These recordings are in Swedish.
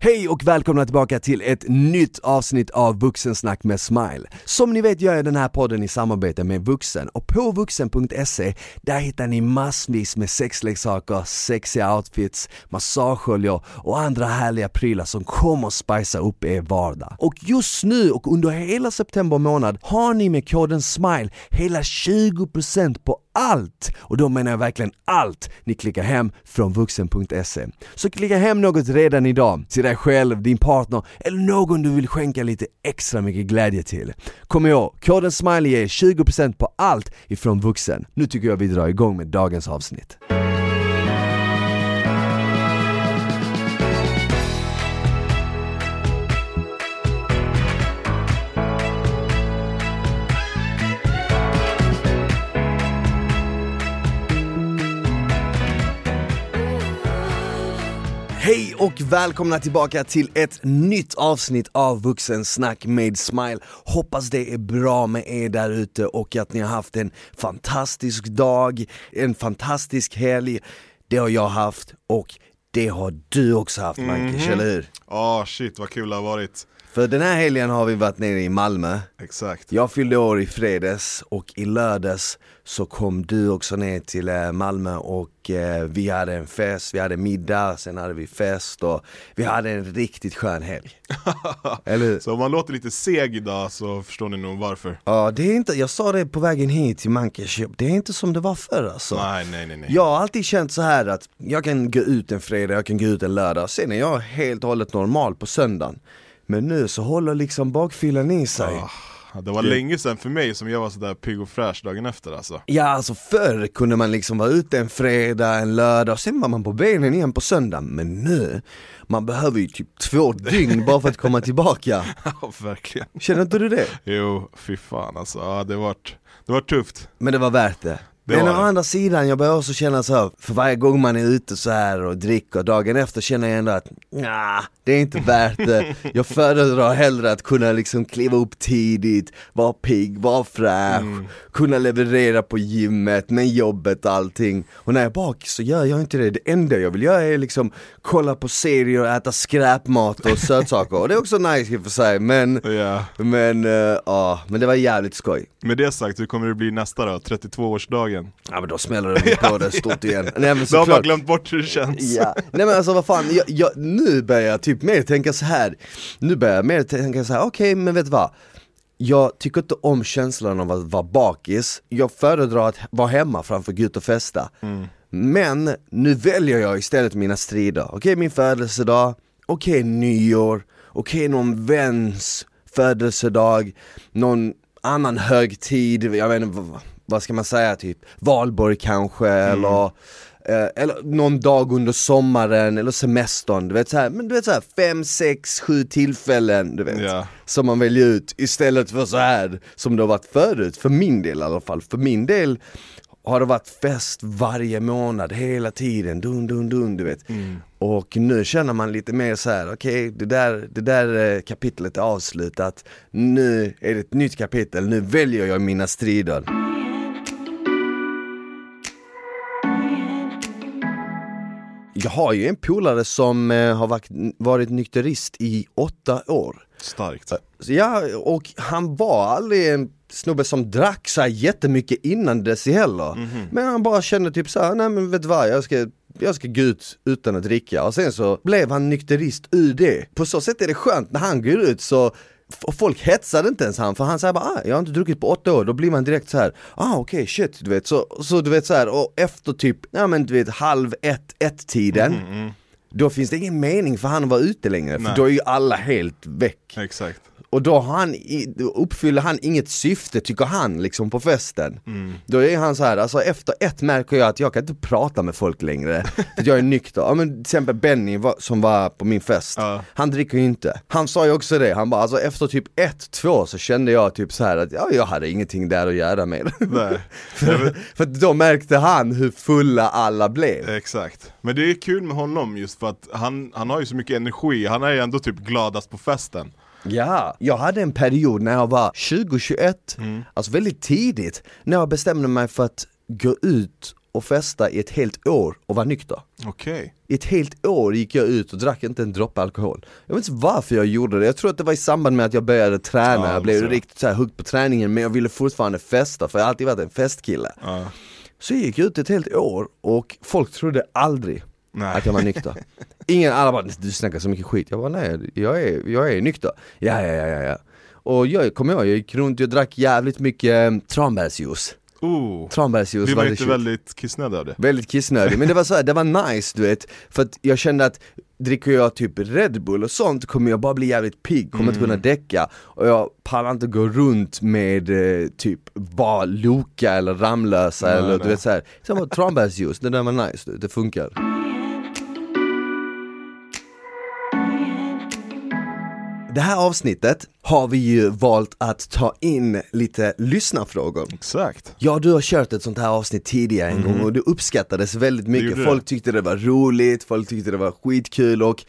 Hej och välkomna tillbaka till ett nytt avsnitt av Vuxensnack med Smile. Som ni vet gör jag den här podden i samarbete med Vuxen och på vuxen.se där hittar ni massvis med sexleksaker, sexiga outfits, massageoljor och andra härliga prylar som kommer spicea upp er vardag. Och just nu och under hela september månad har ni med koden SMILE hela 20% på allt! Och då menar jag verkligen allt ni klickar hem från vuxen.se. Så klicka hem något redan idag, till dig själv, din partner eller någon du vill skänka lite extra mycket glädje till. Kom ihåg, koden SMILE ger 20% på allt ifrån vuxen. Nu tycker jag vi drar igång med dagens avsnitt. Hej och välkomna tillbaka till ett nytt avsnitt av Vuxensnack med Smile. Hoppas det är bra med er där ute och att ni har haft en fantastisk dag, en fantastisk helg. Det har jag haft och det har du också haft Mankers, Mhm. eller hur? Ja shit vad kul det har varit För den här helgen har vi varit nere i Malmö. Exakt Jag fyllde år i fredags och i lördags så kom du också ner till eh, Malmö och eh, vi hade en fest, vi hade middag, sen hade vi fest och vi hade en riktigt skön helg. Eller? Så om man låter lite seg idag så förstår ni nog varför Ja, det är inte, jag sa det på vägen hit till Mankers, det är inte som det var förr alltså. Nej nej nej nej Jag har alltid känt så här att jag kan gå ut en fredag, jag kan gå ut en lördag, sen är jag helt och hållet normal på söndagen. Men nu så håller liksom bakfyllan i sig. Ah, Det var länge sedan för mig som jag var sådär pigg och fräsch dagen efter alltså. Ja alltså förr kunde man liksom vara ute en fredag, en lördag och sen var man på benen igen på söndag Men nu, man behöver ju typ två dygn bara för att komma tillbaka. Ja verkligen. Känner inte du det? Jo, fy fan alltså, ja, det var det var tufft. Men det var värt det. Det Men å andra sidan, jag börjar också känna så här, för varje gång man är ute så här och dricker, dagen efter känner jag ändå att nah, det är inte värt det. Jag föredrar hellre att kunna liksom kliva upp tidigt, vara pigg, vara fräsch, Mm. kunna leverera på gymmet, med jobbet och allting. Och när jag är bak så gör jag inte det, det enda jag vill göra är liksom kolla på serier och äta skräpmat och sötsaker. Och det är också nice i och för sig, men, Ja, men eh, ja, men det var jävligt skoj. Med det sagt, hur kommer det bli nästa då? 32-årsdagen? Ja men då smäller det på det stort igen. Nej men Du har bara såklart. glömt bort hur det känns. Ja, nej men alltså vad fan, jag, jag, nu börjar jag typ mer tänka så här. Nu börjar jag mer tänka så här. okej men vet du vad? Jag tycker inte om känslan av att vara bakis, jag föredrar att vara hemma framför att gå ut och festa. Men nu väljer jag istället mina strider, okej min födelsedag, okej nyår, okej någon väns födelsedag, någon annan högtid, jag vet inte vad, vad ska man säga typ, valborg kanske eller eh, eller någon dag under sommaren eller semestern, du vet såhär, men du vet såhär fem, sex, sju tillfällen du vet Ja. Som man väljer ut istället för så här som det har varit förut, för min del i alla fall, för min del har det varit fest varje månad, hela tiden, dun dun dun du vet. Och nu känner man lite mer så här: okej det, där, det där eh, kapitlet är avslutat. Nu är det ett nytt kapitel, nu väljer jag mina strider Jag har ju en polare som eh, har varit, nykterist i åtta år. Starkt. Ja, och han var aldrig en snubbe som drack så här jättemycket innan dess heller. Men han bara kände typ så här, nej men vet du vad, jag ska jag ska gå ut utan att dricka. Och sen så blev han nykterist ur det. På så sätt är det skönt när han går ut så och folk hetsade inte ens han för han säger bara ah, jag har inte druckit på åtta år, då blir man direkt så här ah okej shit. Du vet, så, så du vet så här och efter typ, ja men du vet halv ett, ett tiden Då finns det ingen mening för han att vara ute längre, för Nej. då är ju alla helt väck. Exakt och då, han, då uppfyller han inget syfte tycker han liksom på festen. Mm. Då är han så här, alltså efter ett märker jag att jag kan inte prata med folk längre. För jag är nykter, ja men till exempel Benny var, som var på min fest Ja. Han dricker ju inte. Han sa ju också det, han bara alltså efter typ ett, två så kände jag typ så här att ja, jag hade ingenting där att göra med för, för då märkte han hur fulla alla blev. Exakt. Men det är kul med honom just för att han, han har ju så mycket energi, han är ju ändå typ gladast på festen Ja, jag hade en period när jag var 20-21, alltså väldigt tidigt, när jag bestämde mig för att gå ut och festa i ett helt år och var nykter. Okej. I ett helt år gick jag ut och drack inte en droppe alkohol. Jag vet inte varför jag gjorde det, jag tror att det var i samband med att jag började träna, Ja, jag blev så. riktigt så hooked på träningen men jag ville fortfarande festa för jag har alltid varit en festkille. Ja. Så jag gick ut ett helt år och folk trodde aldrig Nej. att jag var nykter. Ingen, alla bara du snackar så mycket skit. Jag bara nej, jag är, jag är nykter. Ja, ja, ja, ja, ja. Och jag kommer ihåg, jag gick runt, jag drack jävligt mycket eh, tranbärsjuice. Oh. Tranbärsjuice Vi var inte väldigt kissnödiga av det. Väldigt kissnödig, men det var så här, det var nice du vet För att jag kände att dricker jag typ Red Bull och sånt kommer jag bara bli jävligt pigg, kommer inte kunna Mm. däcka Och jag pallar inte gå runt med eh, typ bara Loka eller Ramlösa Nej, eller du nej. vet såhär Så bara tranbärsjuice, det där var nice, du, det funkar Det här avsnittet har vi ju valt att ta in lite lyssnarfrågor Exakt. Ja, du har kört ett sånt här avsnitt tidigare en gång och det uppskattades väldigt mycket. Folk tyckte det var roligt, folk tyckte det var skitkul och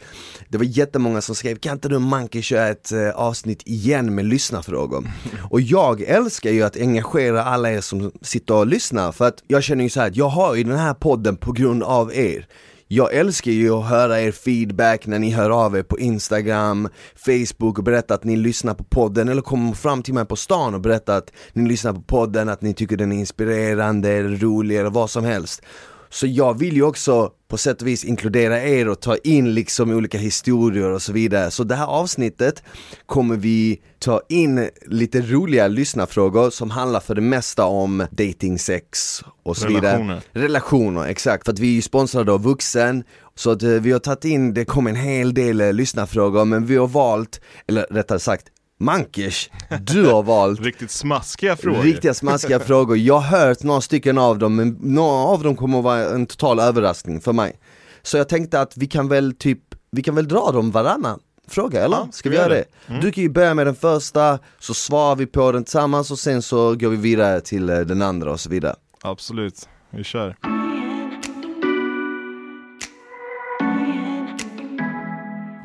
det var jättemånga som skrev kan inte du Manke köra ett eh, avsnitt igen med lyssnarfrågor? och jag älskar ju att engagera alla er som sitter och lyssnar för att jag känner ju så här att jag har ju den här podden på grund av er. Jag älskar ju att höra er feedback när ni hör av er på Instagram, Facebook och berättar att ni lyssnar på podden eller kommer fram till mig på stan och berättar att ni lyssnar på podden, att ni tycker den är inspirerande, eller rolig eller vad som helst. Så jag vill ju också på sätt och vis inkludera er och ta in liksom olika historier och så vidare. Så det här avsnittet kommer vi ta in lite roliga lyssnarfrågor som handlar för det mesta om dating, sex och så vidare. Relationer. Relationer, exakt. För att vi är ju sponsrade av Vuxen, så att eh, vi har tagit in, det kom en hel del eh, lyssnarfrågor, men vi har valt, eller rättare sagt, Mankers, du har valt Riktigt smaskiga frågor. riktiga smaskiga frågor. Jag har hört några stycken av dem, men några av dem kommer att vara en total överraskning för mig. Så jag tänkte att vi kan väl typ, vi kan väl dra dem varannan fråga eller? Ja, Ska vi göra det? Mm. Du kan ju börja med den första, så svarar vi på den tillsammans och sen så går vi vidare till eh, den andra och så vidare. Absolut. Vi kör.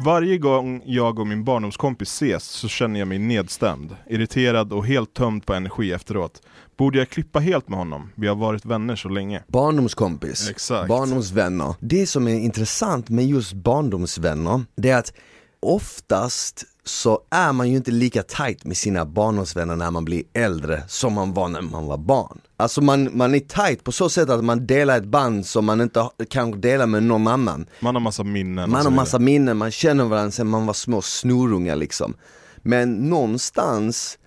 Varje gång jag och min barndomskompis ses så känner jag mig nedstämd, irriterad och helt tömd på energi efteråt. Borde jag klippa helt med honom? Vi har varit vänner så länge. Barndomskompis, Exakt. barndomsvänner. Det som är intressant med just barndomsvänner, det är att oftast så är man ju inte lika tight med sina barndomsvänner när man blir äldre som man var när man var barn. Alltså man, man är tight på så sätt att man delar ett band som man inte kanske delar med någon annan. Man har massa minnen Man har massa minnen, man känner varandra sen man var små snorungar liksom. Men någonstans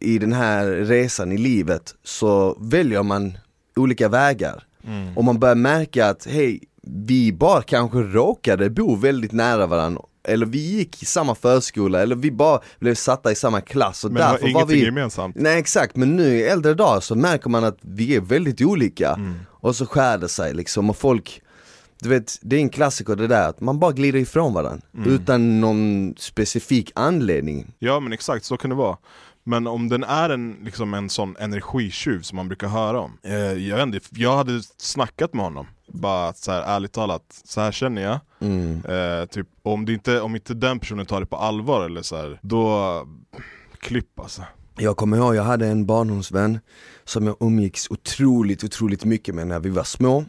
i den här resan i livet så väljer man olika vägar. Och man börjar märka att hej, vi bara kanske råkade bo väldigt nära varandra. Eller vi gick i samma förskola, eller vi bara blev satta i samma klass och Men därför var vi gemensamt. Nej exakt, men nu i äldre dagar så märker man att vi är väldigt olika Och så skär det sig liksom och folk Du vet, det är en klassiker det där att man bara glider ifrån varandra Utan någon specifik anledning Ja men exakt, så kan det vara. Men om den är en, liksom en sån energitjuv som man brukar höra om. Eh, jag, vet inte, jag hade snackat med honom, bara så här, ärligt talat, så här känner jag. mm. Eh, typ, om, det inte, om inte den personen tar det på allvar eller så här, då klipp alltså. Jag kommer ihåg, jag hade en barndomsvän som jag umgicks otroligt, otroligt mycket med när vi var små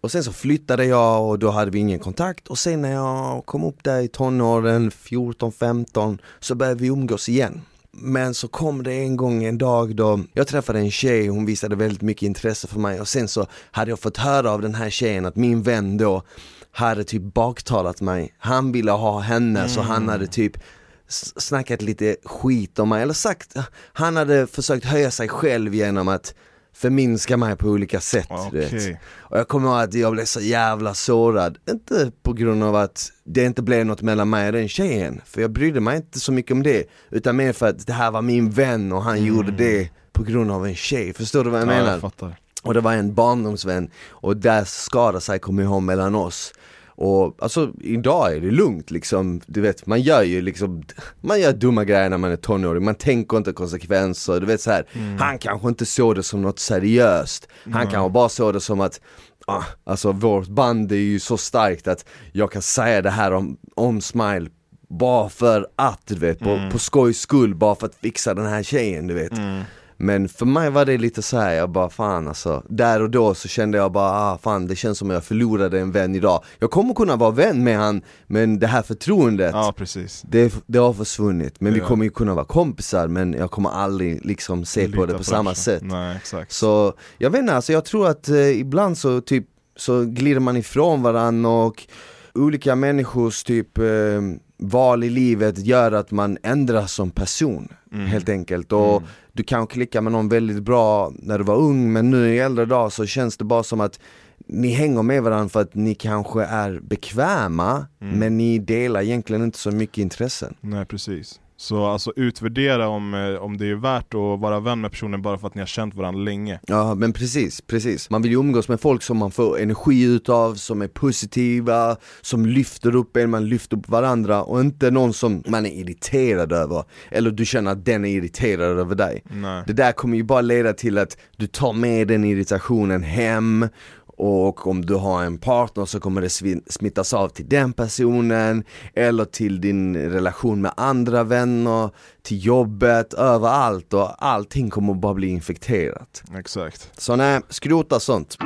Och sen så flyttade jag och då hade vi ingen kontakt och sen när jag kom upp där i tonåren, 14-15, så började vi umgås igen men så kom det en gång en dag då jag träffade en tjej, hon visade väldigt mycket intresse för mig. Och sen så hade jag fått höra av den här tjejen att min vän då hade typ baktalat mig. Han ville ha henne så han hade typ snackat lite skit om mig, eller sagt, han hade försökt höja sig själv genom att förminska mig på olika sätt. Okej. Och jag kommer ihåg att jag blev så jävla sårad, inte på grund av att det inte blev något mellan mig och den tjejen, för jag brydde mig inte så mycket om det, utan mer för att det här var min vän och han gjorde det på grund av en tjej, förstår du vad jag Ja, menar? jag. Och det var en barndomsvän och där skadade sig, kommer jag ihåg, mellan oss och alltså idag är det lugnt liksom, du vet man gör ju liksom, man gör dumma grejer när man är tonåring, man tänker inte konsekvenser, du vet så här. han kanske inte såg det som något seriöst, han kanske bara såg det som att ah, Alltså vårt band är ju så starkt att jag kan säga det här om, om Smile bara för att du vet, på, på skojs skull, bara för att fixa den här tjejen du vet Men för mig var det lite så här, jag bara fan alltså. Där och då så kände jag bara, ah, fan det känns som jag förlorade en vän idag. Jag kommer kunna vara vän med han, men det här förtroendet Ja precis. det, det har försvunnit, men vi Ja. kommer ju kunna vara kompisar men jag kommer aldrig liksom se på Lita det på det samma sätt. Nej exakt. Så jag vet inte, alltså jag tror att eh, ibland så typ så glider man ifrån varandra och olika människors typ eh, val i livet gör att man ändras som person Mm. helt enkelt. Och du kan klicka med någon väldigt bra när du var ung men nu i äldre dag så känns det bara som att ni hänger med varandra för att ni kanske är bekväma Mm. men ni delar egentligen inte så mycket intressen. Nej precis Så alltså utvärdera om, eh, om det är värt att vara vän med personen bara för att ni har känt varandra länge Ja men precis, precis. Man vill ju umgås med folk som man får energi utav, som är positiva, som lyfter upp en, man lyfter upp varandra och inte någon som man är irriterad över. Eller du känner att den är irriterad över dig. Nej Det där kommer ju bara leda till att du tar med den irritationen hem och om du har en partner så kommer det smittas av till den personen eller till din relation med andra vänner, till jobbet, överallt och allting kommer bara bli infekterat. Exakt Så nej, skrota sånt.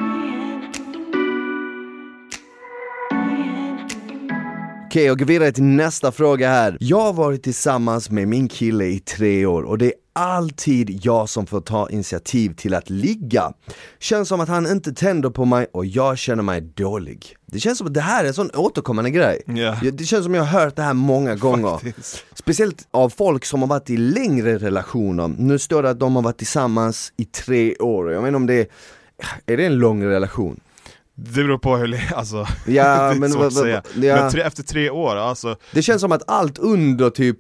Okej, jag går vidare till nästa fråga här. Jag har varit tillsammans med min kille i tre år och det är alltid jag som får ta initiativ till att ligga. Känns som att han inte tänder på mig och jag känner mig dålig. Det känns som att det här är en sån återkommande grej. Ja, Det känns som jag har hört det här många gånger. Faktiskt. Speciellt av folk som har varit i längre relationer. Nu står det att de har varit tillsammans i tre år. Jag menar om det är, är det en lång relation? Det beror på hur, alltså, Ja, men svårt att säga. ja. Men tre, efter tre år, alltså. Det känns som att allt under typ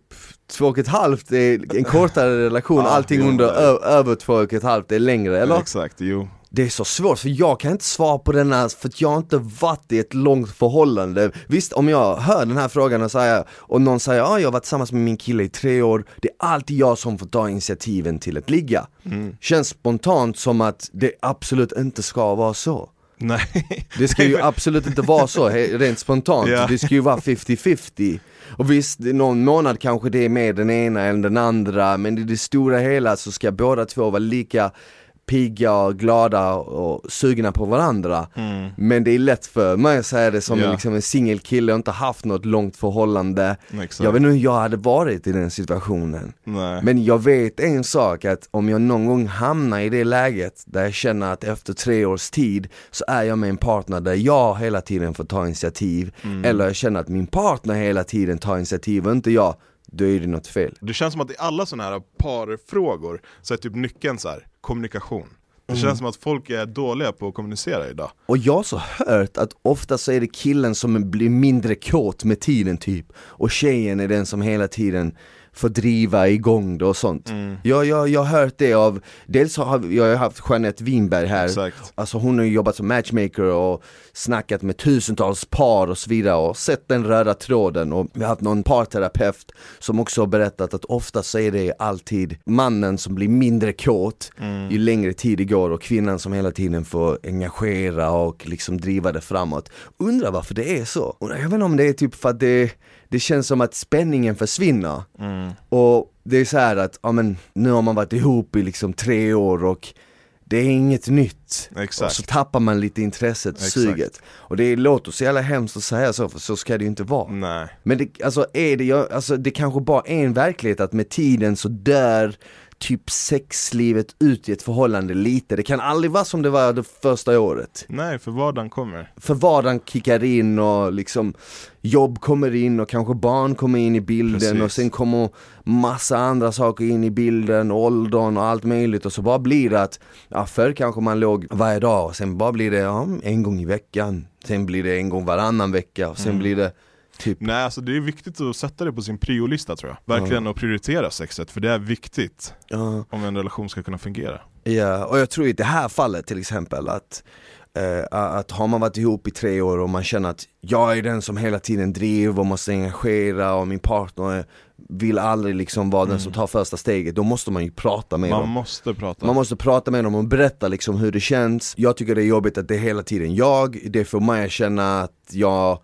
två och ett halvt är en kortare relation, Ja, allting jo, under ö- över två och ett halvt är längre, eller? Exakt, jo. Det är så svårt för jag kan inte svara på denna för att jag har inte varit i ett långt förhållande. Visst om jag hör den här frågan och, säger, och någon säger ja jag har varit tillsammans med min kille i tre år Det är alltid jag som får ta initiativen till att ligga. Känns spontant som att det absolut inte ska vara så Nej. Det ska ju absolut inte vara så, rent spontant, Ja. det ska ju vara 50-50 Och visst, någon månad kanske det är med den ena eller den andra Men i det stora hela så ska båda två vara lika pigga och glada och sugna på varandra Men det är lätt för mig att säga det som Mm. En, liksom en singel kille och inte haft något långt förhållande Exakt. Jag vet inte hur jag hade varit i den situationen Nej. men jag vet en sak att om jag någon gång hamnar i det läget där jag känner att efter tre års tid så är jag med en partner där jag hela tiden får ta initiativ eller jag känner att min partner hela tiden tar initiativ och inte jag, då är det något fel. Det känns som att i alla sådana här parfrågor så är typ nyckeln så här, kommunikation. Det Mm. känns som att folk är dåliga på att kommunicera idag. Och jag har så hört att ofta så är det killen som blir mindre kåt med tiden typ. Och tjejen är den som hela tiden får driva igång det och sånt jag, jag, jag har hört det av, dels har jag har haft Jeanette Winberg här Exakt. Alltså hon har jobbat som matchmaker och snackat med tusentals par och så vidare och sett den röda tråden och vi har haft någon parterapeut som också har berättat att ofta så är det alltid mannen som blir mindre kåt ju längre tid det går och kvinnan som hela tiden får engagera och liksom driva det framåt. Undrar varför det är så? Jag vet inte om det är typ för att det, det känns som att spänningen försvinner och det är så här att, ja men nu har man varit ihop i liksom tre år och det är inget nytt. Exakt. Och så tappar man lite intresset, Exakt. suget. Och det låter så jävla hemskt att säga så, för så ska det ju inte vara. Nej Men det, alltså är det, alltså det kanske bara är en verklighet att med tiden så dör typ sexlivet ut i ett förhållande lite. Det kan aldrig vara som det var det första året. Nej, för vardagen kommer För vardagen kickar in och liksom jobb kommer in och kanske barn kommer in i bilden Precis. och sen kommer massa andra saker in i bilden, åldern och allt möjligt och så bara blir det att, ja förr kanske man låg varje dag och sen bara blir det ja, en gång i veckan, sen blir det en gång varannan vecka och sen blir det typ. Nej alltså det är viktigt att sätta det på sin priolista tror jag. Verkligen att prioritera sexet, för det är viktigt Ja, om en relation ska kunna fungera. Ja, och jag tror i det här fallet till exempel att eh, att har man varit ihop i tre år och man känner att jag är den som hela tiden driver och måste engagera och min partner vill aldrig liksom vara den som tar första steget, då måste man ju prata med Man dem. måste prata. Man måste prata med dem och berätta liksom hur det känns. Jag tycker det är jobbigt att det är hela tiden jag, det får mig att känna att jag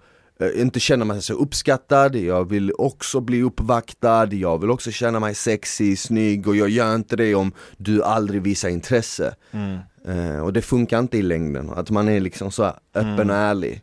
inte känna mig så uppskattad, jag vill också bli uppvaktad, jag vill också känna mig sexig, snygg och jag gör inte det om du aldrig visar intresse. Mm. Eh, och det funkar inte i längden, att man är liksom så öppen Mm. och ärlig.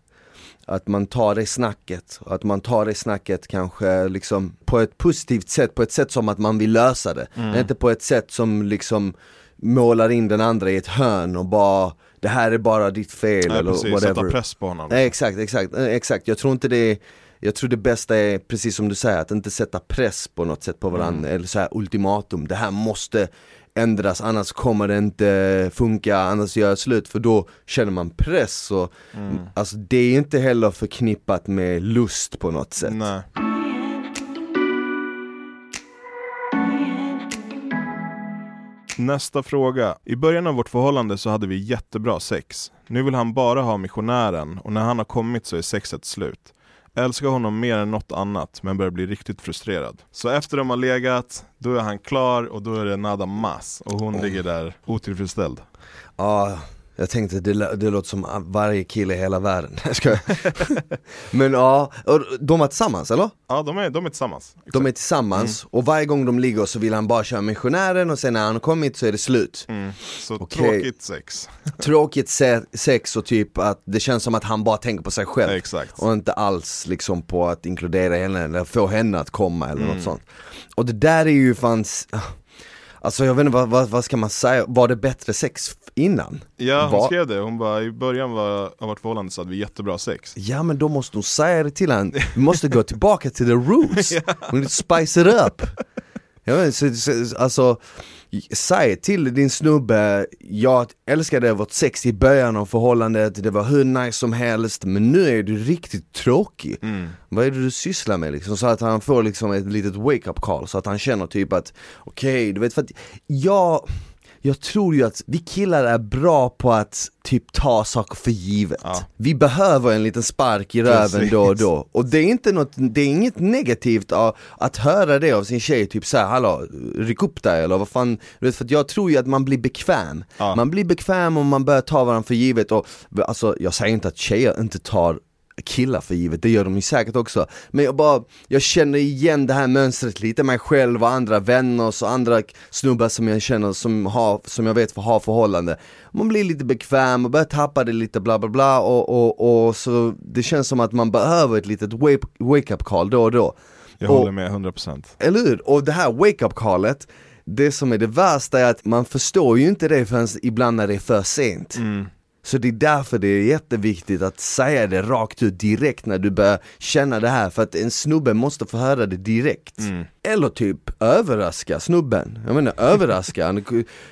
Att man tar det snacket, och att man tar det snacket kanske liksom på ett positivt sätt, på ett sätt som att man vill lösa det. Mm. Inte på ett sätt som liksom målar in den andra i ett hörn och bara det här är bara ditt fel Nej, eller precis, whatever. sätta press på honom. Nej, exakt, exakt, eh, exakt. Jag tror inte det är, jag tror det bästa är precis som du säger, att inte sätta press på något sätt på varandra, eller så här ultimatum, det här måste ändras annars kommer det inte funka, annars gör jag slut för då känner man press och Mm. alltså det är inte heller förknippat med lust på något sätt. Nej. Nästa fråga. I början av vårt förhållande så hade vi jättebra sex. Nu vill han bara ha missionären och när han har kommit så är sexet slut. Älskar honom mer än något annat men börjar bli riktigt frustrerad. Så efter de har legat, då är han klar och då är det nada mas och hon ligger där otillfredsställd. Ja, jag tänkte det, det låter som varje kille i hela världen. Men ja, de var tillsammans eller? Ja, de är, de är tillsammans. De är tillsammans och varje gång de ligger så vill han bara köra missionären och sen när han kommit så är det slut. Mm. Så Okej. tråkigt sex. Tråkigt se- sex och typ att det känns som att han bara tänker på sig själv. Exakt. Och inte alls liksom på att inkludera henne eller få henne att komma eller Mm. något sånt. Och det där är ju fanns Alltså jag vet inte vad, vad, vad ska man säga, var det bättre sex innan? Ja, hon Va- skrev det. Hon bara, i början var, av vårt förhållande så hade vi jättebra sex. Ja men då måste hon säga det till honom, vi måste gå tillbaka till the roots, to spice it up Jag vet, så, så, alltså, säg till din snubbe, jag älskade vårt sex i början av förhållandet, det var hur nice som helst, men nu är du riktigt tråkig. Mm. Vad är det du sysslar med liksom? Så att han får liksom ett litet wake-up call, så att han känner typ att, okej, du vet för att jag jag tror ju att vi killar är bra på att typ ta saker för givet. Ja. Vi behöver en liten spark i röven Precis. då och då. Och det är inte något, det är inget negativt av, att höra det av sin tjej, typ såhär, hallå, ryck upp dig eller vad fan, du vet, för jag tror ju att man blir bekväm. Ja. Man blir bekväm om man börjar ta varandra för givet och, alltså jag säger inte att tjejer inte tar killar för givet, det gör de ju säkert också. Men jag bara, jag känner igen det här mönstret lite, mig själv och andra vänner och andra snubbar som jag känner som, har, som jag vet har förhållande. Man blir lite bekväm och börjar tappa det lite bla bla bla. Och, och, och så det känns som att man behöver ett litet wake- wake-up call då och då. Jag Och- håller med 100%. eller hur? Och det här wake-up callet, det som är det värsta är att man förstår ju inte det förrän ibland när det är för sent. Mm. Så det är därför det är jätteviktigt att säga det rakt ut direkt när du börjar känna det här, för att en snubbe måste få höra det direkt. Mm. Eller typ överraska snubben, jag menar överraska,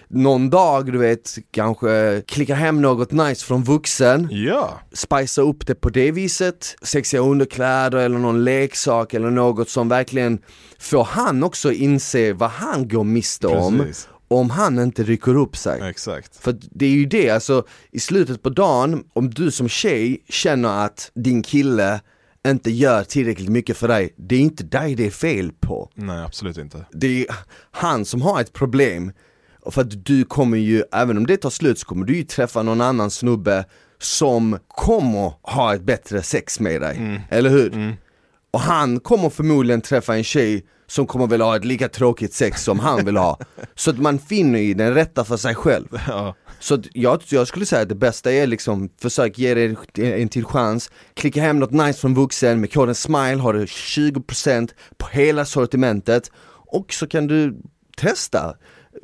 någon dag du vet, kanske klicka hem något nice från vuxen, Ja, spicea upp det på det viset, sexiga underkläder eller någon leksak eller något som verkligen får han också inse vad han går miste om, precis. Om han inte rycker upp sig. Exakt. För det är ju det, alltså i slutet på dagen, om du som tjej känner att din kille inte gör tillräckligt mycket för dig, det är inte dig det är fel på. Nej, absolut inte. Det är han som har ett problem. För att du kommer ju, även om det tar slut så kommer du ju träffa någon annan snubbe som kommer ha ett bättre sex med dig, eller hur? Mm. Och han kommer förmodligen träffa en tjej som kommer väl ha ett lika tråkigt sex som han vill ha. Så att man finner ju den rätta för sig själv. Ja, Så att jag, jag skulle säga att det bästa är liksom, försök ge det en till chans, klicka hem något nice från vuxen, med koden SMILE har du 20% på hela sortimentet och så kan du testa,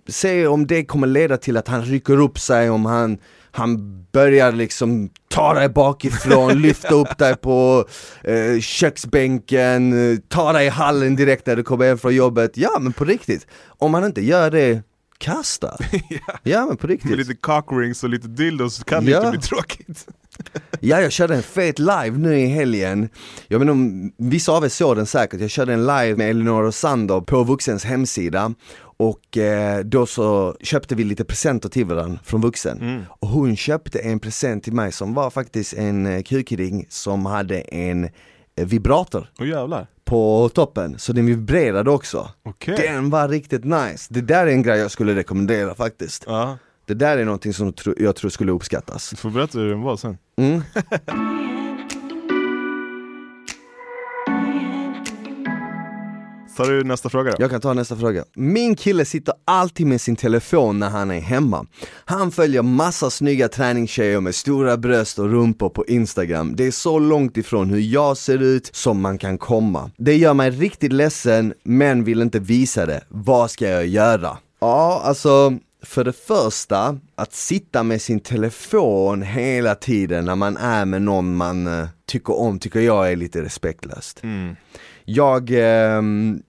se om det kommer leda till att han rycker upp sig, om han, han börjar liksom ta dig bakifrån, lyfta upp dig på eh, köksbänken, ta dig i hallen direkt när du kommer hem från jobbet, ja men på riktigt, om han inte gör det, kasta! Ja men på riktigt med lite cockrings och lite dildos kan det Ja. inte bli tråkigt. Ja, jag körde en fet live nu i helgen. Jag om, vissa av er såg den säkert, jag körde en live med Elinor och Sander på Vuxens hemsida och eh, då så köpte vi lite presenter till varandra från Vuxen. Mm. Och hon köpte en present till mig som var faktiskt en eh, kukring som hade en eh, vibrator jävlar. på toppen, så den vibrerade också. Okej. Den var riktigt nice. Det där är en grej jag skulle rekommendera faktiskt. Ja, Det där är någonting som jag tror skulle uppskattas. du får berätta hur den var sen. Mm. Tar du nästa fråga då? Jag kan ta nästa fråga. Min kille sitter alltid med sin telefon när han är hemma. Han följer massa snygga träningstjejer med stora bröst och rumpor på Instagram. Det är så långt ifrån hur jag ser ut som man kan komma. Det gör mig riktigt ledsen, men vill inte visa det. Vad ska jag göra? Ja, alltså för det första, att sitta med sin telefon hela tiden när man är med någon man eh, tycker om, tycker jag är lite respektlöst. Mm. Jag eh,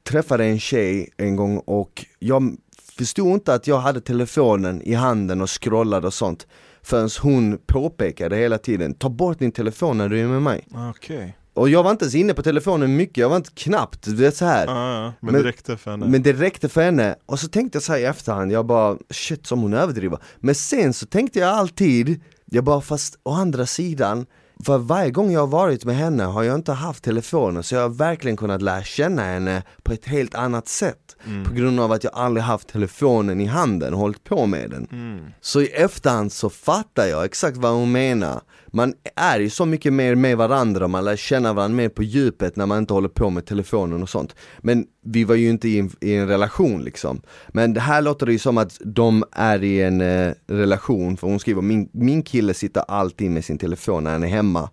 träffade en tjej en gång och jag förstod inte att jag hade telefonen i handen och scrollade och sånt Förrän hon påpekade hela tiden, ta bort din telefon när du är med mig Okej. Och jag var inte ens inne på telefonen mycket, jag var inte knappt, du vet så här. Ja, ja, men, Men- det räckte för henne. Men det räckte för henne, och så tänkte jag så här i efterhand, jag bara shit som hon överdriver Men sen så tänkte jag alltid, jag bara fast å andra sidan för varje gång jag har varit med henne har jag inte haft telefonen så jag har verkligen kunnat lära känna henne på ett helt annat sätt. På grund av att jag aldrig haft telefonen i handen och hållit på med den. Mm. Så i efterhand så fattar jag exakt vad hon menar. Man är ju så mycket mer med varandra, man lär känna varandra mer på djupet när man inte håller på med telefonen och sånt. Men vi var ju inte i en, i en relation liksom. Men det här låter det ju som att de är i en eh, relation, för hon skriver min, min kille sitter alltid med sin telefon när han är hemma.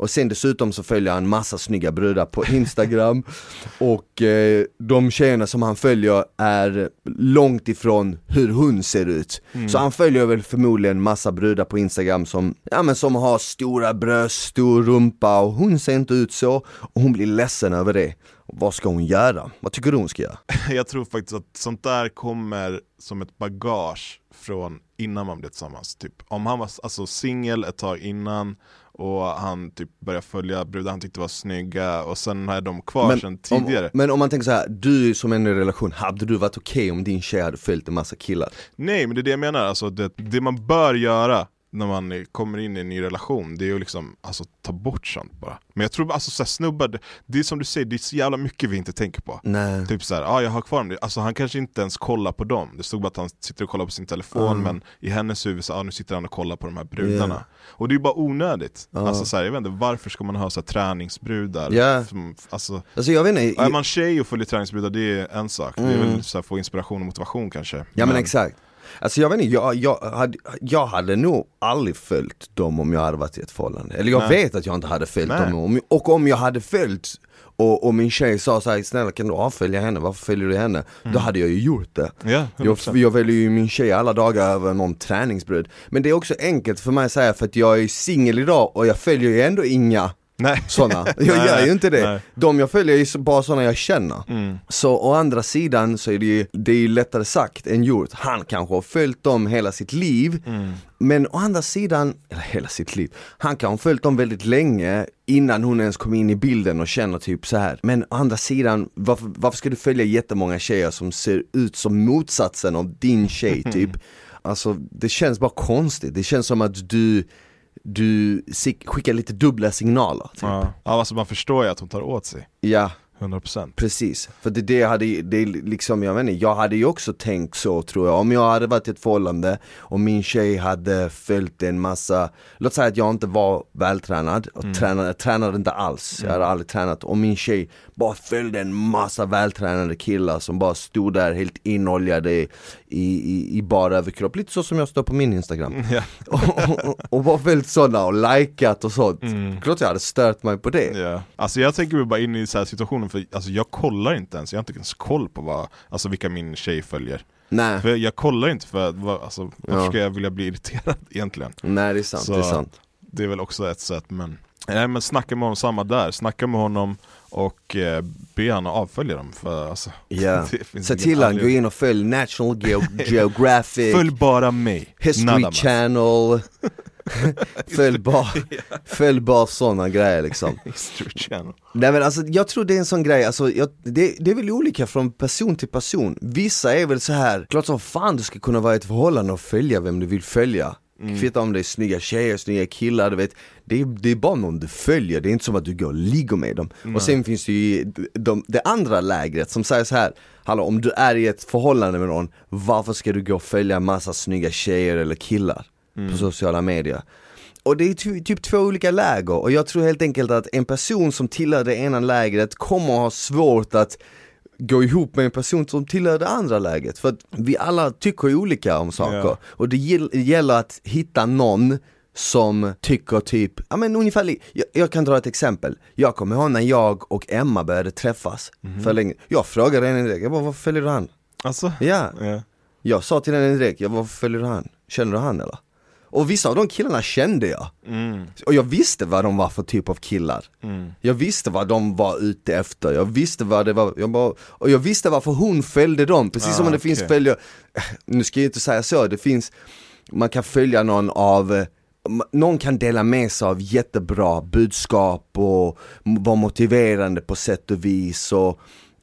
Och sen dessutom så följer han massa snygga brudar på Instagram. Och eh, de tjejerna som han följer är långt ifrån hur hon ser ut. Så han följer väl förmodligen massa brudar på Instagram som, ja men som har stora bröst, stor rumpa och hon ser inte ut så. Och hon blir ledsen över det Vad ska hon göra? Vad tycker du hon ska göra? Jag tror faktiskt att sånt där kommer som ett bagage från innan man blev tillsammans. Typ, om han var alltså, singel ett tag innan och han typ började följa brudar han tyckte var snygga och sen är de kvar sen tidigare. Om, men om man tänker så här, du som är i en relation, hade du varit okej om din tjej hade följt en massa killar? Nej men det är det jag menar, alltså, det, det man bör göra när man kommer in i en ny relation, det är ju liksom alltså, ta bort sånt bara. Men jag tror alltså så här, snubbar, det, är som du säger, det är så jävla mycket vi inte tänker på. Nej Typ såhär, ah, jag har kvar dem, alltså han kanske inte ens kollar på dem Det stod bara att han sitter och kollar på sin telefon men i hennes huvud så, ah, nu sitter han och kollar på de här brudarna Ja. Och det är ju bara onödigt, Ja. alltså så här, jag vet inte, varför ska man ha så här, träningsbrudar? Ja. Som, alltså, Alltså jag vet inte, är man tjej och följer träningsbrudar det är en sak, det är väl så här, få inspiration och motivation kanske Ja men exakt Alltså jag vet inte, jag, jag, hade, jag hade nog aldrig följt dem om jag hade varit i ett förhållande Eller jag Nej. vet att jag inte hade följt Nej. dem, om, och om jag hade följt och, och min tjej sa såhär, snälla kan du avfölja henne, varför följer du henne? Då hade jag ju gjort det Ja, jag, 100%. jag väljer ju min tjej alla dagar över någon träningsbrud Men det är också enkelt för mig att säga för att jag är singel idag och jag följer ju ändå inga Nej. sådana, jag Nej, gör ju inte det. nej. De jag följer är bara sådana jag känner. Mm. Så å andra sidan så är det ju, det är ju lättare sagt än gjort. Han kanske har följt dem hela sitt liv, Mm. men å andra sidan, eller hela sitt liv, han kan ha följt dem väldigt länge innan hon ens kom in i bilden och känner typ så här. Men å andra sidan, varför, varför ska du följa jättemånga tjejer som ser ut som motsatsen av din tjej typ? Alltså det känns bara konstigt, det känns som att du du skickar lite dubbla signaler. Typ. Ja. ja, alltså man förstår ju att hon tar åt sig, Ja, 100% precis. För det, det hade det liksom, jag vet inte, jag hade ju också tänkt så tror jag. Om jag hade varit i ett förhållande och min tjej hade följt en massa, låt säga att jag inte var vältränad och tränade, tränade inte alls, jag hade aldrig tränat. Och min tjej bara följde en massa vältränade killar som bara stod där helt inoljade i, i, i bara överkropp, lite så som jag står på min instagram. Ja. och, och, och bara följt sådana och likat och sånt. Klart jag hade stört mig på det. Ja. Alltså jag tänker mig bara in i så här situationen, för alltså jag kollar inte ens, jag har inte ens koll på vad, alltså vilka min tjej följer Nej, För jag, kollar inte för, vad, alltså, varför Ja. ska jag vilja bli irriterad egentligen? nej det är sant, Så- det är sant. Det är väl också ett sätt men Nej men snacka med honom samma där, snacka med honom och eh, be han att avfölja dem för alltså finns se till han, gå in och följ National Geo- Geographic, Följ bara mig, History. Channel Följ bara, följ bara sådana grejer liksom Nej men alltså jag tror det är en sån grej, alltså, jag, det, det är väl olika från person till person. Vissa är väl så här, klart som fan du ska kunna vara i ett förhållande och följa vem du vill följa. Mm. Kvittar om det är snygga tjejer, snygga killar, du vet. Det är, det är bara någon du följer, det är inte som att du går och ligger med dem. Och sen finns det ju de, det andra lägret som säger så här Hallå om du är i ett förhållande med någon, varför ska du gå och följa massa snygga tjejer eller killar på sociala medier? Och det är ty- typ två olika läger och jag tror helt enkelt att en person som tillhör det ena lägret kommer att ha svårt att gå ihop med en person som tillhör det andra läget. För att vi alla tycker olika om saker. Ja. Och det gäll- gäller att hitta någon som tycker typ, ja men ungefär, jag, jag kan dra ett exempel. Jag kommer ihåg när jag och Emma började träffas Mhm. för länge. Jag frågade henne direkt, jag bara varför följer du han? Alltså? Ja, Ja. jag sa till henne direkt, jag bara, varför följer du han? Känner du han eller? Och vissa av de killarna kände jag. Mm. Och jag visste vad de var för typ av killar. Mm. Jag visste vad de var ute efter, jag visste vad det var, jag bara, och jag visste varför hon följde dem, precis Ah, som det finns okej. följer, nu ska jag inte säga så, det finns, man kan följa någon av eh, någon kan dela med sig av jättebra budskap och vara motiverande på sätt och vis och,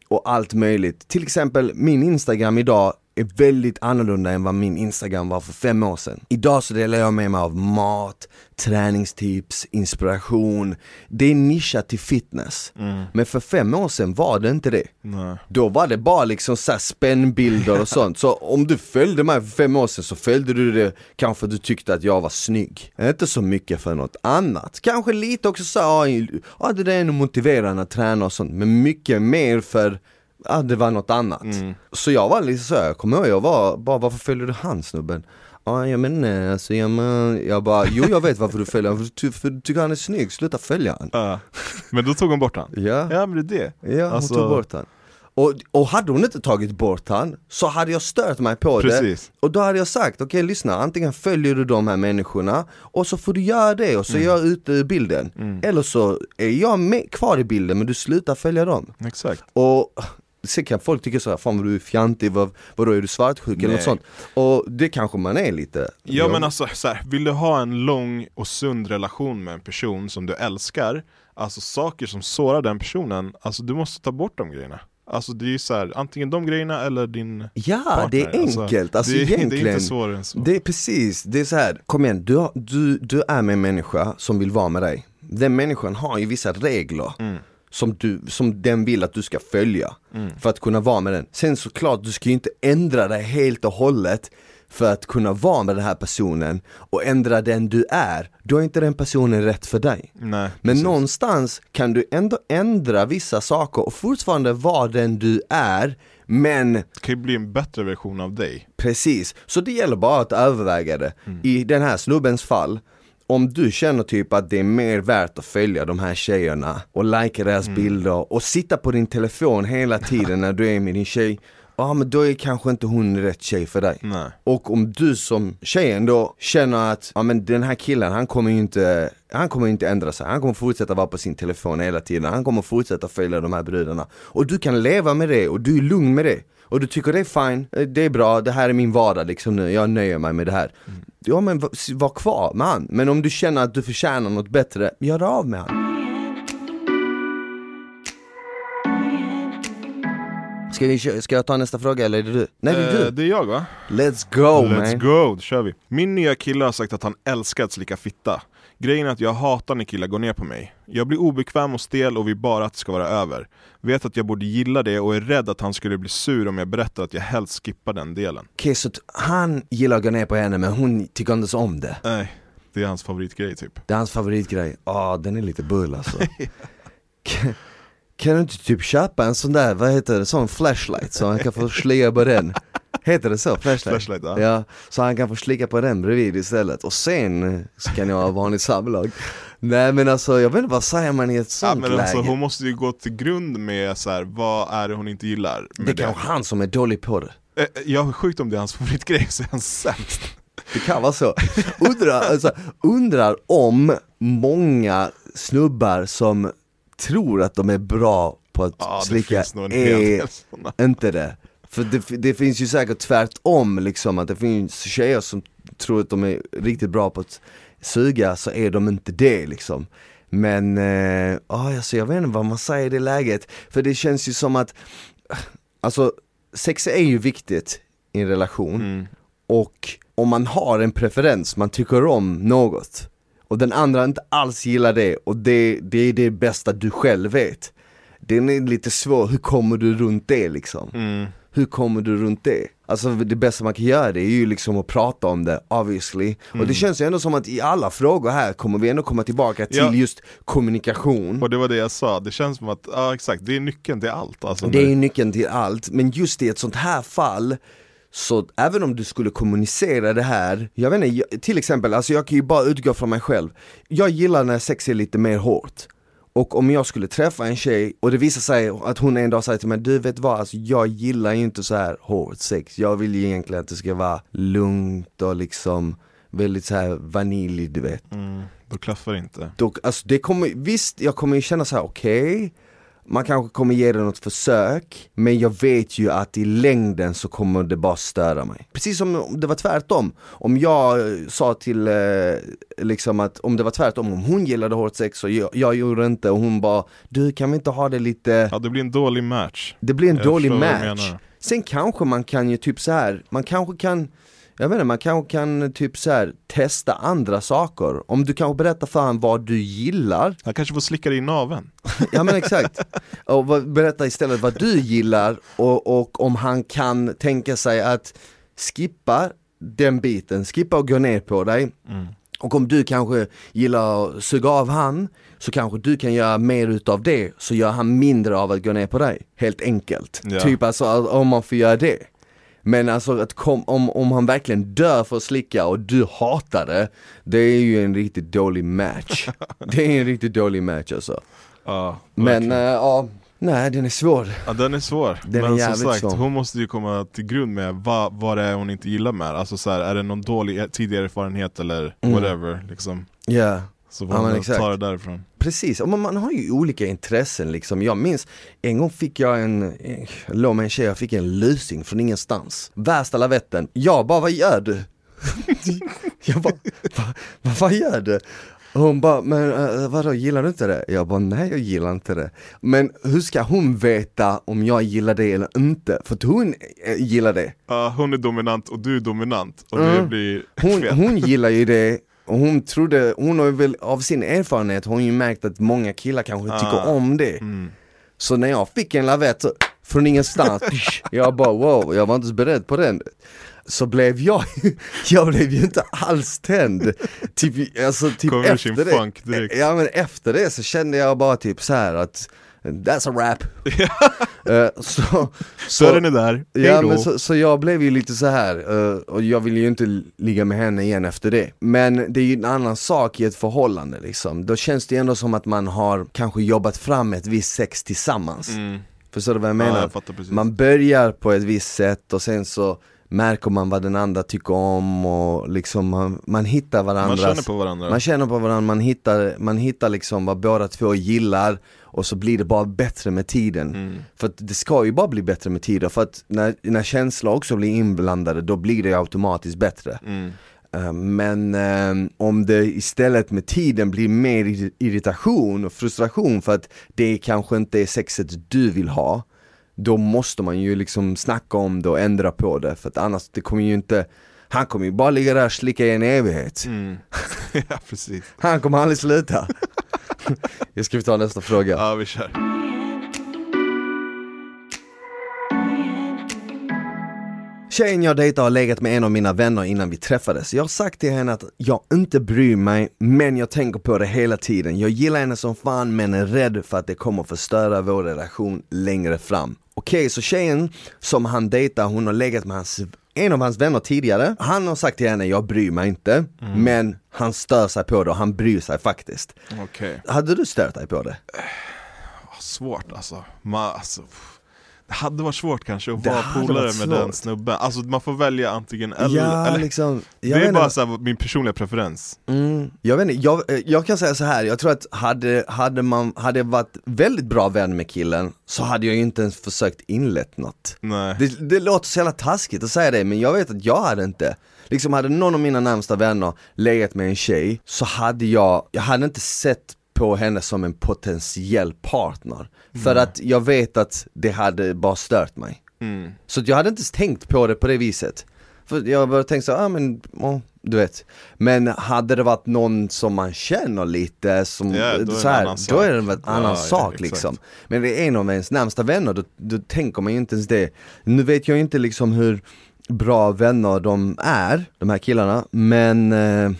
och allt möjligt. Till exempel min Instagram idag är väldigt annorlunda än vad min Instagram var för fem år sedan. Idag så delar jag med mig av mat, träningstips, inspiration. Det är nischat till fitness. Men för fem år sedan var det inte det. Nej. Då var det bara liksom så spännbilder och sånt. Så om du följde mig för fem år sedan så följde du det kanske du tyckte att jag var snygg. Inte så mycket för något annat. Kanske lite också så ja ah, det där är nog motiverande att träna och sånt. Men mycket mer för Ja det var något annat. Så jag var lite så, här, jag kommer ihåg, jag var bara varför följer du han snubben? Ja jag men nej, alltså jag, men, jag bara, jo jag vet varför du följer honom, för, du- för du tycker han är snygg, sluta följa han. Ja. Men då tog hon bort han? Ja. Ja men det är det. Ja, Alltså- hon tog bort han. Och, och hade hon inte tagit bort han så hade jag stört mig på Precis. det Och då hade jag sagt, okej lyssna, antingen följer du de här människorna och så får du göra det och så är jag ute ur bilden Eller så är jag med, kvar i bilden men du slutar följa dem Exakt. Och sen kan folk tycka såhär, fan vad du är fjantig, vad, vadå är du svartsjuk? eller något sånt. Och det kanske man är lite Ja men alltså, så här, vill du ha en lång och sund relation med en person som du älskar Alltså saker som sårar den personen, alltså du måste ta bort de grejerna. Alltså det är ju så här, antingen de grejerna eller din Ja, partner. det är enkelt, alltså, det, är- egentligen Det är inte svårare än så. Det är precis, det är så här. kom igen, du, du, du är med en människa som vill vara med dig. Den människan har ju vissa regler. Mm. Som, du, som den vill att du ska följa. För att kunna vara med den. Sen såklart, du ska ju inte ändra dig helt och hållet för att kunna vara med den här personen och ändra den du är, då är inte den personen rätt för dig. Nej, men precis. någonstans kan du ändå ändra vissa saker och fortfarande vara den du är Men Det kan ju bli en bättre version av dig. Precis, så det gäller bara att överväga det. I den här snubbens fall, om du känner typ att det är mer värt att följa de här tjejerna och likea deras bilder och sitta på din telefon hela tiden när du är med din tjej, ja men då är kanske inte hon rätt tjej för dig. Nej. Och om du som tjejen då känner att, ja men den här killen han kommer ju inte, han kommer inte ändra sig, han kommer fortsätta vara på sin telefon hela tiden, han kommer fortsätta följa de här brudarna. Och du kan leva med det och du är lugn med det. Och du tycker det är fine, eh, det är bra, det här är min vardag liksom nu, jag nöjer mig med det här. Ja men var kvar med han. Men om du känner att du förtjänar något bättre, gör av med han. Ska, vi, ska jag ta nästa fråga eller är det du? Nej det är Eh, du. det är jag va? Let's go Let's man. go, då kör vi! Min nya kille har sagt att han älskar att slicka fitta Grejen är att jag hatar när killar går ner på mig. Jag blir obekväm och stel och vill bara att det ska vara över. Vet att jag borde gilla det och är rädd att han skulle bli sur om jag berättar att jag helst skippar den delen. Okej så t- han gillar att gå ner på henne men hon tycker inte så om det? Nej, det är hans favoritgrej typ. Det är hans favoritgrej, ja den är lite bull alltså. Kan, kan du inte typ köpa en sån där, vad heter det, sån flashlight så han kan få slicka på den? Heter det så? Flashlight? Flashlight, ja. ja. Så han kan få slicka på den bredvid istället och sen eh, kan jag ha vanligt samlag Nej men alltså jag vet inte vad säger man i ett Ja, sånt men läge? alltså, hon måste ju gå till grund med så här, vad är det hon inte gillar det är kanske han som är dålig på det Eh, Jag är sjukt om det är hans favoritgrej så är han sämst Det kan vara så. Undrar, alltså, undrar om många snubbar som tror att de är bra på att Ja, slicka är inte det. För det, det finns ju säkert tvärtom liksom, att det finns tjejer som tror att de är riktigt bra på att suga, så är de inte det liksom. Men, eh, ah, alltså, jag vet inte vad man säger i det läget, för det känns ju som att, alltså sex är ju viktigt i en relation Mm. och om man har en preferens, man tycker om något och den andra inte alls gillar det och det, det är det bästa du själv vet. Den är lite svår, hur kommer du runt det liksom? Mm. Hur kommer du runt det? Alltså det bästa man kan göra det är ju liksom att prata om det, obviously. Och Mm. det känns ju ändå som att i alla frågor här kommer vi ändå komma tillbaka till Ja. just kommunikation. Och det var det jag sa, det känns som att, ja exakt, det är nyckeln till allt alltså, Det är nyckeln till allt, men just i ett sånt här fall så även om du skulle kommunicera det här, jag vet inte, till exempel, alltså jag kan ju bara utgå från mig själv. Jag gillar när sex är lite mer hårt. Och om jag skulle träffa en tjej och det visar sig att hon en dag säger till mig, du vet vad, alltså jag gillar ju inte så här hårt sex. Jag vill ju egentligen att det ska vara lugnt och liksom väldigt så här vanilj du vet. Mm, då klaffar det inte. Då, alltså det kommer, visst jag kommer ju känna så här: okej Man kanske kommer ge det något försök Men jag vet ju att i längden så kommer det bara störa mig Precis som om det var tvärtom Om jag eh, sa till, eh, liksom att om det var tvärtom Om hon gillade hårt sex och jag, jag gjorde inte och hon bara Du kan vi inte ha det lite Ja det blir en dålig match. Det blir en Jag dålig match. Sen kanske man kan ju typ så här, man kanske kan jag vet inte, man kanske kan typ så här testa andra saker. Om du kanske berättar för honom vad du gillar Han kanske får slicka dig i naveln. Ja men exakt. Och berätta istället vad du gillar och, och om han kan tänka sig att skippa den biten, skippa och gå ner på dig. Och om du kanske gillar att suga av han, så kanske du kan göra mer utav det, så gör han mindre av att gå ner på dig. Helt enkelt. Ja. Typ alltså om man får göra det. Men alltså att kom, om, om han verkligen dör för att slicka och du hatar det, det är ju en riktigt dålig match. det är en riktigt dålig match alltså. Ja, Men verkligen. eh, ja, nej den är svår. Ja den är svår, Den är men som jävligt sagt svår. hon måste ju komma till grund med vad, vad det är hon inte gillar med Alltså så här, är det någon dålig tidigare erfarenhet eller whatever liksom Ja, Så får Ja, men hon ta det därifrån precis. Man, man har ju olika intressen liksom. Jag minns, en gång fick jag en, eh, jag låg med en tjej, jag fick en lusing från ingenstans. Värsta lavetten. Jag bara, vad gör du? jag bara, va, va, vad gör du? Och hon bara, men uh, vadå gillar du inte det? Jag bara, nej jag gillar inte det. Men hur ska hon veta om jag gillar det eller inte? För att hon eh, gillar det. Ja, Hon är dominant och du är dominant och det Mm. blir Hon, hon gillar ju det och hon trodde, hon har väl av sin erfarenhet, hon har ju märkt att många killar kanske Ah. tycker om det. Mm. Så när jag fick en lavett så, från ingenstans, jag bara wow, jag var inte så beredd på den. Så blev jag, jag blev ju inte alls tänd. Typ, alltså, typ efter det. Ja men efter det så kände jag bara typ så här att That's a rap. Eh, så, Dörren är där, Ja men så, så jag blev ju lite så här eh, och jag ville ju inte ligga med henne igen efter det. Men det är ju en annan sak i ett förhållande liksom. Då känns det ju ändå som att man har kanske jobbat fram ett visst sex tillsammans. mm. Förstår du vad jag Ja, menar? jag fattar precis man börjar på ett visst sätt och sen så märker man vad den andra tycker om och liksom man, man hittar varandras Man känner på varandra man känner på varandra, man hittar, man hittar liksom vad båda två gillar och så blir det bara bättre med tiden. Mm. För det ska ju bara bli bättre med tiden, för att när, när känslor också blir inblandade då blir det automatiskt bättre. Mm. Eh, Men eh, om det istället med tiden blir mer ir- irritation och frustration för att det kanske inte är sexet du vill ha Då måste man ju liksom snacka om det och ändra på det för att annars det kommer ju inte Han kommer ju bara ligga där och slicka i en evighet Mm. ja precis, Han kommer aldrig sluta Jag ska vi ta nästa fråga ja vi kör Tjejen jag dejtar har legat med en av mina vänner innan vi träffades. Jag har sagt till henne att jag inte bryr mig, men jag tänker på det hela tiden. Jag gillar henne som fan, men är rädd för att det kommer förstöra vår relation längre fram. Okej, så tjejen som han dejtar, hon har legat med hans, en av hans vänner tidigare. Han har sagt till henne, jag bryr mig inte, men han stör sig på det och han bryr sig faktiskt. Okej, Hade du stört dig på det? svårt alltså. Man, alltså pff. Det hade varit svårt kanske att Det vara polare med den snubben, alltså man får välja antingen eller, ja, eller liksom. Det är bara så här, min personliga preferens Mm, jag vet inte, jag, eh, jag kan säga så här. jag tror att hade, hade man hade varit väldigt bra vän med killen så hade jag ju inte ens försökt inlett något. Nej, Det, det låter så jävla taskigt att säga det men jag vet att jag hade inte. Liksom hade någon av mina närmsta vänner legat med en tjej så hade jag, jag hade inte sett på henne som en potentiell partner. För att jag vet att det hade bara stört mig. mm. Så jag hade inte ens tänkt på det på det viset. För jag började tänka så, ja ah, men, oh, du vet. Men hade det varit någon som man känner lite, som, Ja, då så här, annan då är det sak. en annan Ja, sak exakt. liksom. Men det är en av ens närmsta vänner, då, då tänker man ju inte ens det. Nu vet jag inte liksom hur bra vänner de är, de här killarna, men eh,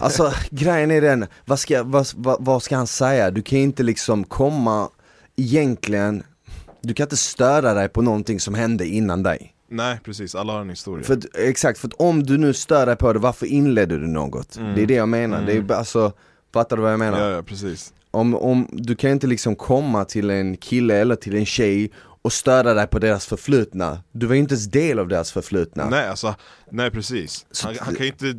Alltså grejen är den, vad ska, vad, vad, vad ska han säga? Du kan inte liksom komma egentligen Du kan inte störa dig på någonting som hände innan dig Nej precis, alla har en historia. för, att- Exakt, för att om du nu stör dig på det, varför inledde du något? Det är det jag menar, det är bara- alltså Fattar du vad jag menar? Mm. ja, ja precis. Om, om, du kan inte liksom komma till en kille eller till en tjej och störa dig på deras förflutna Du var ju inte ens del av deras förflutna Nej alltså, nej precis. Han, han kan ju inte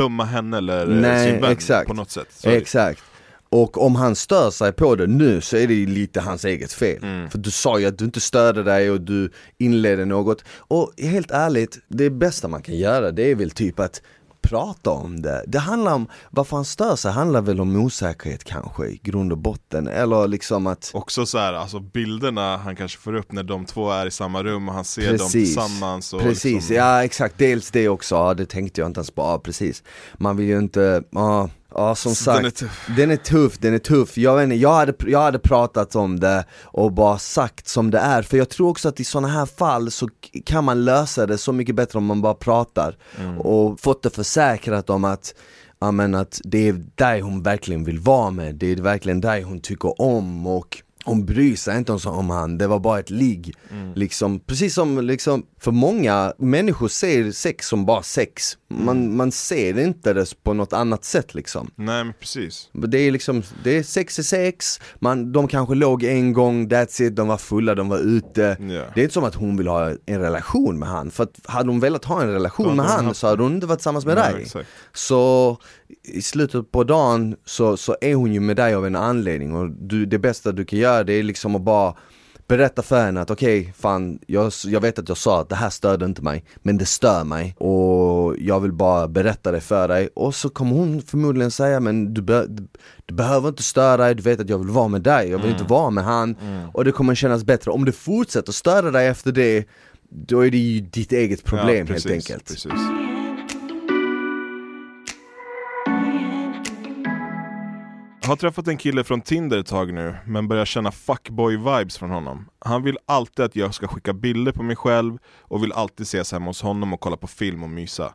döma henne eller eh, Nej, sin vän exakt. på något sätt. Så är det. Exakt. Och om han stör sig på det nu så är det ju lite hans eget fel. Mm. För du sa ju att du inte störde dig och du inledde något. Och helt ärligt, det bästa man kan göra det är väl typ att prata om det. Det handlar om, varför han stör sig handlar väl om osäkerhet kanske i grund och botten. Eller liksom att Också så här, alltså bilderna han kanske får upp när de två är i samma rum och han ser dem Precis. tillsammans och Precis, liksom, ja exakt, dels det också, ja, det tänkte jag inte ens på, ja, precis Man vill ju inte, ja, ja som sagt den är tuff. Den är tuff, den är tuff. Jag, vet inte, jag, hade, jag hade pratat om det och bara sagt som det är, för jag tror också att i sådana här fall så kan man lösa det så mycket bättre om man bara pratar och fått det försäkrat om att Ja men att det är dig hon verkligen vill vara med, det är verkligen dig hon tycker om och hon bryr sig inte om, om han, det var bara ett ligg. Liksom, precis som liksom, för många människor ser sex som bara sex. Man, man ser inte det på något annat sätt liksom. Nej men precis. Det är liksom, det är sex är sex, man, de kanske låg en gång, that's it, de var fulla, de var ute Ja. Det är inte som att hon vill ha en relation med han, för att hade hon velat ha en relation med han haft så hade hon inte varit tillsammans med Nej, dig exakt. Så i slutet på dagen så, så är hon ju med dig av en anledning och du, det bästa du kan göra det är liksom att bara Berätta för henne att okej, fan, jag, jag vet att jag sa att det här störde inte mig, men det stör mig och jag vill bara berätta det för dig och så kommer hon förmodligen säga men du, be, du, du behöver inte störa dig, du vet att jag vill vara med dig, jag vill Mm. inte vara med han och det kommer kännas bättre. Om du fortsätter störa dig efter det, då är det ju ditt eget problem Ja, helt precis, enkelt. Precis. Har träffat en kille från Tinder ett tag nu, men börjar känna fuckboy-vibes från honom. Han vill alltid att jag ska skicka bilder på mig själv och vill alltid ses hemma hos honom och kolla på film och mysa.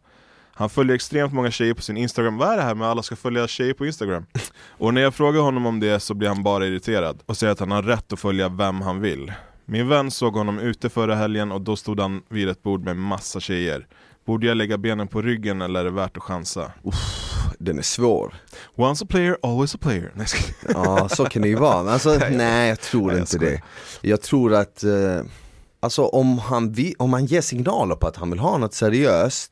Han följer extremt många tjejer på sin Instagram, vad är det här med att alla ska följa tjejer på Instagram? Och när jag frågar honom om det så blir han bara irriterad och säger att han har rätt att följa vem han vill. Min vän såg honom ute förra helgen och då stod han vid ett bord med massa tjejer. Borde jag lägga benen på ryggen eller är det värt att chansa? Den är svår. Once a player, always a player. Nej, jag. Ja, så kan det ju vara. Alltså, nej, jag tror Nej, jag inte skojar. det. Jag tror att, eh, alltså om han, vi, om han ger signaler på att han vill ha något seriöst,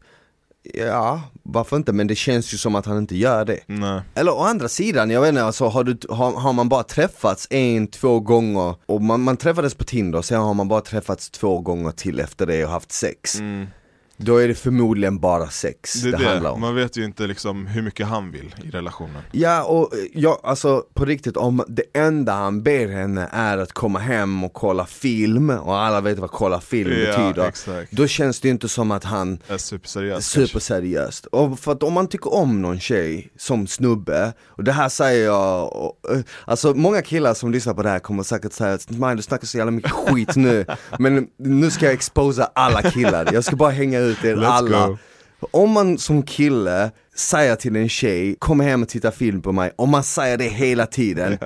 ja, varför inte? Men det känns ju som att han inte gör det. Nej. Eller å andra sidan, jag vet inte, alltså, har, du, har, har man bara träffats en, två gånger och man, man träffades på Tinder, sen har man bara träffats två gånger till efter det och haft sex. Mm. Då är det förmodligen bara sex Det det, är handlar det, om. man vet ju inte liksom hur mycket han vill i relationen. Ja och ja, alltså på riktigt om det enda han ber henne är att komma hem och kolla film och alla vet vad kolla film Ja, betyder exakt. Då känns det inte som att han Är superseriös. Superseriöst. Och för att om man tycker om någon tjej som snubbe, och det här säger jag, och, eh, alltså många killar som lyssnar på det här kommer säkert säga att "Smile, du snackar så jävla mycket skit nu, men nu ska jag exposa alla killar, jag ska bara hänga ut er Let's alla. go. Om man som kille säger till en tjej, kom hem och titta film på mig, om man säger det hela tiden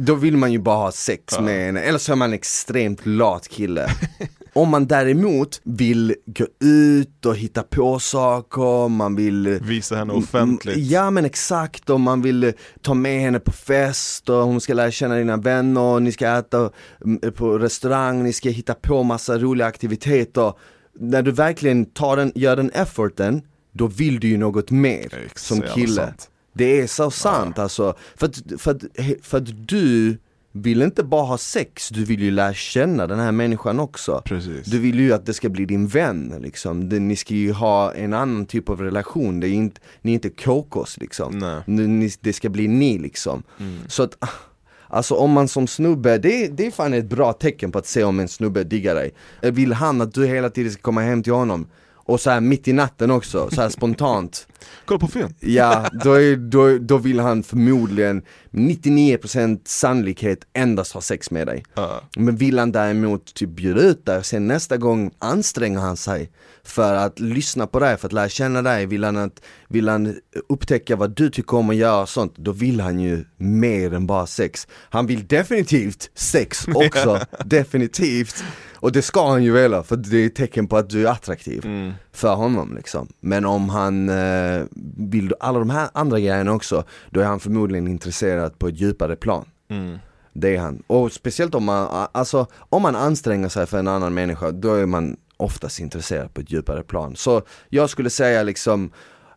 Då vill man ju bara ha sex med henne, eller så är man en extremt lat kille. Om man däremot vill gå ut och hitta på saker, man vill Visa henne offentligt. Ja men exakt, och man vill ta med henne på fest och hon ska lära känna dina vänner, och ni ska äta på restaurang, ni ska hitta på massa roliga aktiviteter När du verkligen tar den, gör den efforten, då vill du ju något mer Ex, som kille. Det är så sant alltså, för att, för, att, för att du vill inte bara ha sex, du vill ju lära känna den här människan också. Precis. du vill ju att det ska bli din vän liksom, det, ni ska ju ha en annan typ av relation, det är inte, ni är inte kokos liksom. Nej. ni, Det ska bli ni liksom. Så att, ah, alltså om man som snubbe, det, det är fan ett bra tecken på att se om en snubbe diggar dig Vill han att du hela tiden ska komma hem till honom? och så här mitt i natten också, så här spontant Kolla på film! Ja, då, är, då, då vill han förmodligen 99% sannolikhet endast ha sex med dig Ja. Men vill han däremot typ bjuda ut dig, sen nästa gång anstränger han sig för att lyssna på dig, för att lära känna dig, vill han, att, vill han upptäcka vad du tycker om att göra och sånt, då vill han ju mer än bara sex Han vill definitivt sex också, definitivt Och det ska han ju vilja, för det är ett tecken på att du är attraktiv Mm. för honom liksom Men om han eh, vill alla de här andra grejerna också, då är han förmodligen intresserad på ett djupare plan Mm. det är han. Och speciellt om man, alltså, om man anstränger sig för en annan människa, då är man oftast intresserad på ett djupare plan. Så jag skulle säga liksom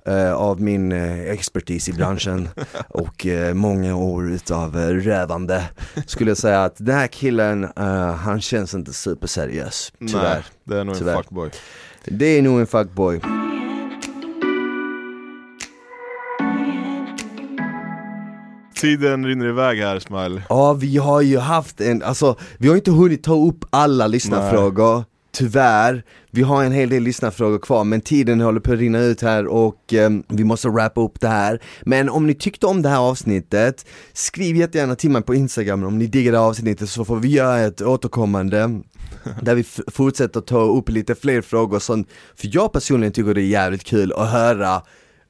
eh, av min eh, expertis i branschen och eh, många år utav eh, rövande skulle jag säga att den här killen, eh, han känns inte superseriös, tyvärr. Nej, det är nog Tyvärr. en fuckboy. Det är nog en fuckboy. Tiden rinner iväg här Smile. Ja, vi har ju haft en, alltså vi har inte hunnit ta upp alla lyssnarfrågor. Tyvärr, vi har en hel del lyssnarfrågor kvar men tiden håller på att rinna ut här och ehm, vi måste wrappa upp det här. Men om ni tyckte om det här avsnittet, skriv jättegärna till mig på Instagram om ni diggar det här avsnittet så får vi göra ett återkommande där vi fortsätter ta upp lite fler frågor sånt, för jag personligen tycker det är jävligt kul att höra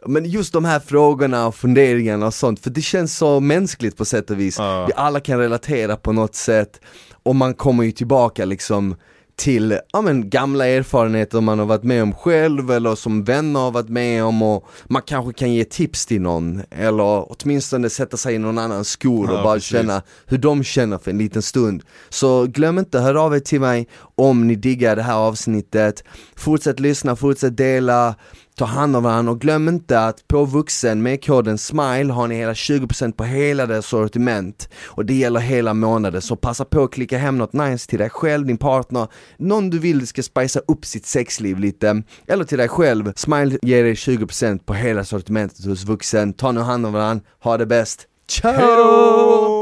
men just de här frågorna och funderingarna och sånt, för det känns så mänskligt på sätt och vis Ja. Vi alla kan relatera på något sätt Och man kommer ju tillbaka liksom till ja, men, gamla erfarenheter man har varit med om själv eller som vänner har varit med om och man kanske kan ge tips till någon eller åtminstone sätta sig i någon annans skor och Ja, bara precis. känna hur de känner för en liten stund. Så glöm inte, hör av er till mig om ni diggar det här avsnittet. Fortsätt lyssna, fortsätt dela, ta hand om varandra och glöm inte att på vuxen med koden SMILE har ni hela 20% på hela deras sortiment och det gäller hela månaden så passa på att klicka hem något nice till dig själv, din partner, någon du vill ska spicea upp sitt sexliv lite eller till dig själv. SMILE ger dig 20% på hela sortimentet hos vuxen. Ta nu hand om varandra, ha det bäst. Ciao! Hejdå!